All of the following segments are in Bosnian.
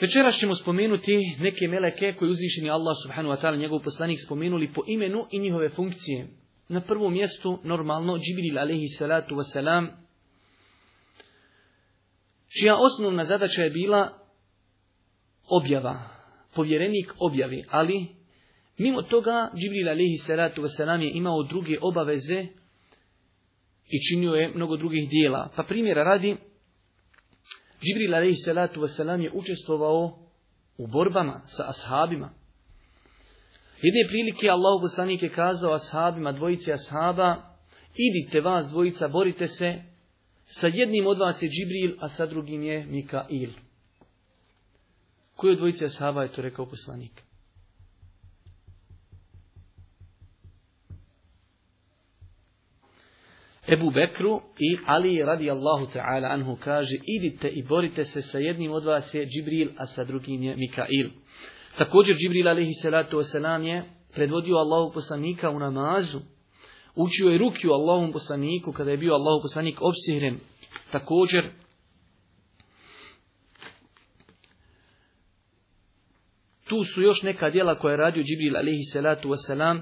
Večeras ćemo spomenuti neke meleke koje uzvišeni Allah subhanu wa ta'ala njegov poslanik spomenuli po imenu i njihove funkcije. Na prvom mjestu, normalno, Džibril alaihi salatu wasalam, čija osnovna zadaća je bila objava, povjerenik objavi, ali mimo toga Džibril alaihi salatu wasalam je imao druge obaveze i činio je mnogo drugih dijela. Pa primjera radi, Žibril alaihi salatu wasalam je učestvovao u borbama sa ashabima. Jedne prilike Allah poslanik je kazao ashabima, dvojice ashaba, idite vas dvojica, borite se, sa jednim od vas je Džibril, a sa drugim je Mikail. Koji od dvojice ashaba je to rekao poslanik? Ebu Bekru i Ali radi Allahu ta'ala anhu kaže idite i borite se sa jednim od vas je Džibril, a sa drugim je Mikail. Također Džibril alaihi salatu wasalam je predvodio Allahu poslanika u namazu, učio je ruki u Allahom poslaniku kada je bio Allahu poslanik obsihren. Također tu su još neka djela koja je radio Džibril alaihi salatu wasalam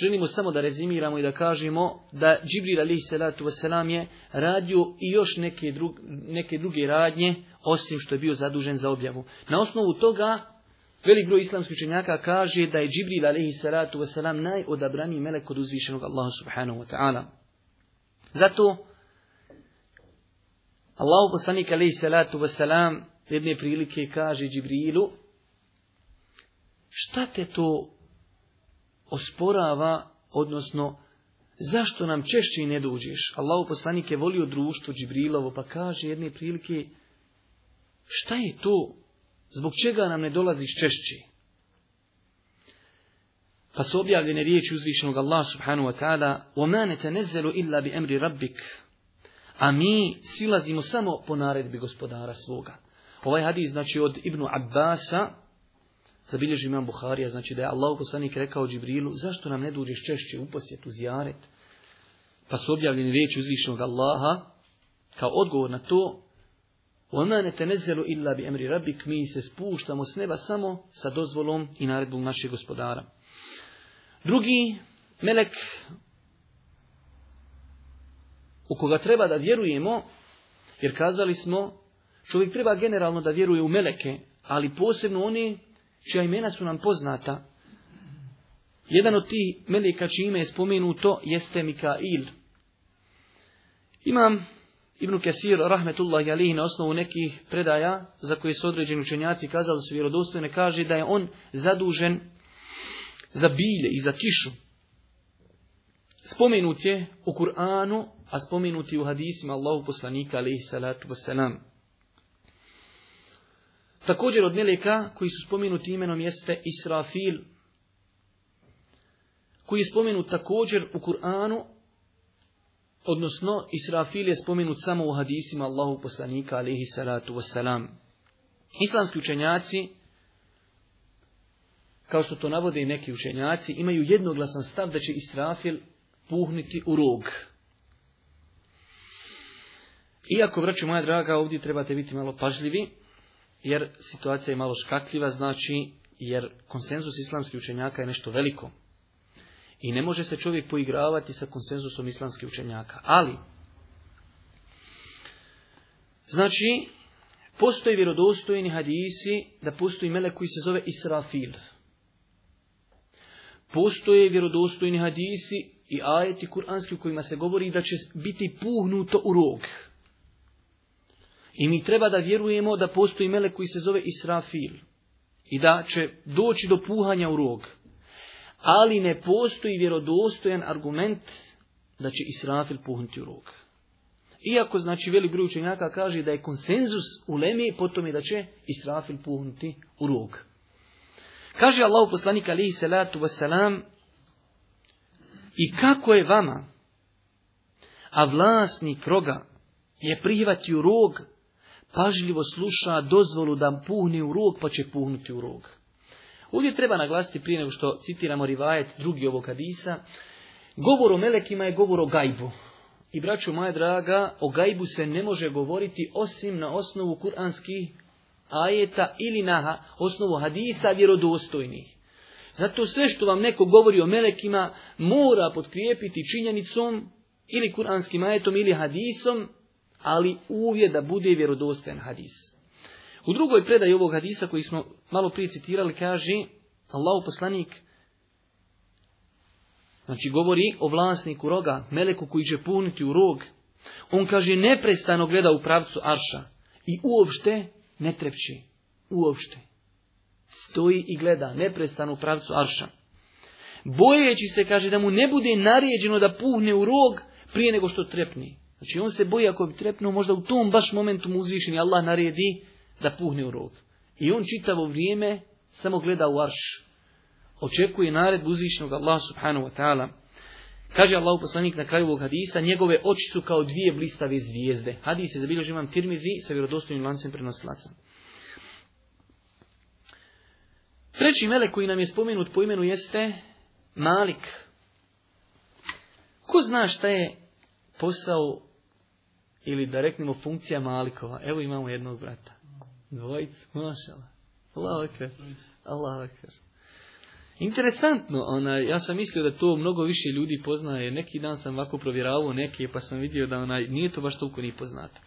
želimo samo da rezimiramo i da kažemo da Džibril alaihi salatu wasalam je radio i još neke, drug, neke druge radnje osim što je bio zadužen za objavu. Na osnovu toga velik broj islamskih učenjaka kaže da je Džibril alaihi salatu wasalam najodabraniji melek kod uzvišenog Allaha subhanahu wa ta'ala. Zato Allahu poslanik alaihi salatu wasalam jedne prilike kaže Džibrilu šta te to osporava, odnosno, zašto nam češće i ne dođeš? Allahu poslanik je volio društvo Džibrilovo, pa kaže jedne prilike, šta je to, zbog čega nam ne dolaziš češće? Pa su objavljene riječi uzvišnog Allah subhanu wa ta'ala, وَمَا نَتَنَزَّلُ إِلَّا بِأَمْرِ رَبِّكَ A mi silazimo samo po naredbi gospodara svoga. Ovaj hadis, znači od Ibnu Abbasa, Zabilježi imam Buharija, znači da je Allah poslanik rekao Džibrilu, zašto nam ne duđeš češće u posjet, u zijaret? Pa su objavljeni riječi uzvišnog Allaha, kao odgovor na to, Ona ne te nezelu illa bi emri rabik, mi se spuštamo s neba samo sa dozvolom i naredbom našeg gospodara. Drugi melek u koga treba da vjerujemo, jer kazali smo, čovjek treba generalno da vjeruje u meleke, ali posebno oni čija imena su nam poznata. Jedan od ti meleka čije ime je spomenuto jeste Mikail. Imam Ibn Kesir, rahmetullah jalih, na osnovu nekih predaja za koje su određeni učenjaci kazali su vjerodostojne, kaže da je on zadužen za bilje i za kišu. Spomenut je u Kur'anu, a spomenut je u hadisima Allahu poslanika, alaihi salatu wasalam. Također od meleka koji su spomenuti imenom jeste Israfil, koji je spomenut također u Kur'anu, odnosno Israfil je spomenut samo u hadisima Allahu poslanika alaihi salatu wasalam. Islamski učenjaci, kao što to navode i neki učenjaci, imaju jednoglasan stav da će Israfil puhniti u rog. Iako, vraću moja draga, ovdje trebate biti malo pažljivi, jer situacija je malo škakljiva, znači jer konsenzus islamskih učenjaka je nešto veliko. I ne može se čovjek poigravati sa konsenzusom islamskih učenjaka. Ali, znači, postoji vjerodostojni hadisi da postoji melek koji se zove Israfil. Postoje vjerodostojni hadisi i ajeti kuranski u kojima se govori da će biti puhnuto u rog. U I mi treba da vjerujemo da postoji melek koji se zove Israfil. I da će doći do puhanja u rog. Ali ne postoji vjerodostojan argument da će Israfil puhnuti u rog. Iako znači veli broj učenjaka kaže da je konsenzus u Lemi potom je da će Israfil puhnuti u rog. Kaže Allah poslanik alihi salatu wasalam I kako je vama, a vlasnik roga je prihvatio rog pažljivo sluša dozvolu da puhne u rog, pa će puhnuti u rog. Ovdje treba naglasiti prije nego što citiramo Rivajet, drugi ovog hadisa, govor o melekima je govor o gajbu. I braću moja draga, o gajbu se ne može govoriti osim na osnovu kuranskih ajeta ili na osnovu hadisa vjerodostojnih. Zato sve što vam neko govori o melekima mora podkrijepiti činjenicom ili kuranskim ajetom ili hadisom ali uvijek da bude vjerodostojan hadis. U drugoj predaji ovog hadisa koji smo malo prije citirali kaže Allahu poslanik znači govori o vlasniku roga, meleku koji će puniti u rog. On kaže neprestano gleda u pravcu arša i uopšte ne trepće. Uopšte. Stoji i gleda neprestano u pravcu arša. Bojeći se, kaže, da mu ne bude naređeno da puhne u rog prije nego što trepne. Znači on se boji ako bi trepnuo, možda u tom baš momentu mu uzvišen Allah naredi da puhne u rog. I on čitavo vrijeme samo gleda u arš. Očekuje nared uzvišenog Allah subhanahu wa ta'ala. Kaže Allah poslanik na kraju ovog hadisa, njegove oči su kao dvije blistave zvijezde. Hadis je zabilježen imam tirmizi sa vjerodostojnim lancem prenosilaca. Treći melek koji nam je spomenut po imenu jeste Malik. Ko zna šta je posao ili da reknemo funkcija Malikova. Evo imamo jednog brata. Dvojicu, mašala. Allahu ekber. Allahu ekber. Interesantno, ona, ja sam mislio da to mnogo više ljudi poznaje. Neki dan sam ovako provjeravao neke, pa sam vidio da ona, nije to baš toliko ni poznato.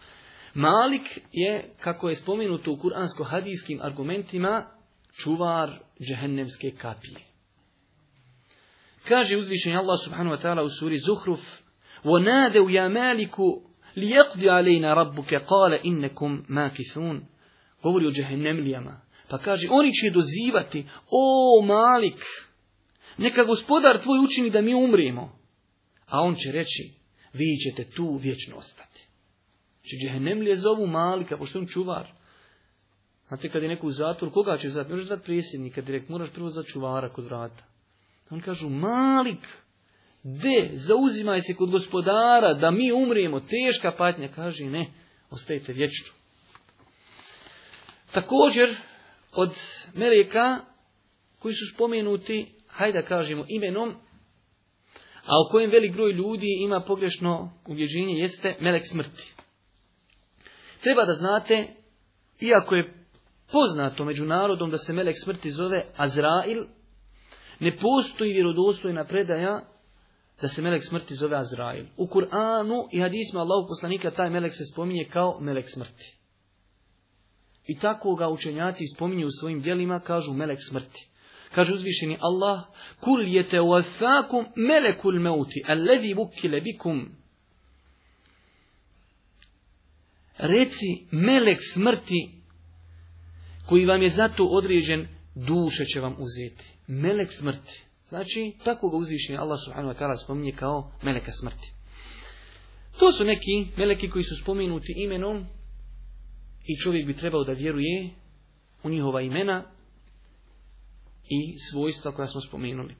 Malik je, kako je spomenuto u kuransko-hadijskim argumentima, čuvar džehennemske kapije. Kaže uzvišenje Allah subhanahu wa ta'ala u suri Zuhruf, وَنَادَوْ يَا مَالِكُ li jekdi alejna rabbuke kale innekum makithun. Govori o džehennemlijama. Pa kaže, oni će dozivati, o malik, neka gospodar tvoj učini da mi umrimo. A on će reći, vi ćete tu vječno ostati. Če znači, džehennemlije zovu malika, pošto je on čuvar. Znate, kad je neko u zatvor, koga će zvati? Možeš zvati presjednika, direkt, moraš prvo zvati čuvara kod vrata. On kažu, malik, malik. D. Zauzimaj se kod gospodara da mi umrijemo. Teška patnja. Kaže ne. Ostajite vječno. Također od Melijeka koji su spomenuti, hajde kažemo imenom, a o kojem velik groj ljudi ima pogrešno uvježenje, jeste Melek smrti. Treba da znate, iako je poznato međunarodom da se Melek smrti zove Azrail, ne postoji vjerodostojna predaja da se melek smrti zove Azrail. U Kur'anu i hadisima Allahu poslanika taj melek se spominje kao melek smrti. I tako ga učenjaci spominju u svojim dijelima, kažu melek smrti. Kaže uzvišeni Allah, kul je te uafakum melekul meuti, alledi bukile bikum. Reci melek smrti koji vam je zato određen, duše će vam uzeti. Melek smrti. Znači, tako ga uzvišnji Allah subhanahu wa ta'ala spominje kao meleka smrti. To su neki meleki koji su spomenuti imenom i čovjek bi trebao da vjeruje u njihova imena i svojstva koja smo spomenuli.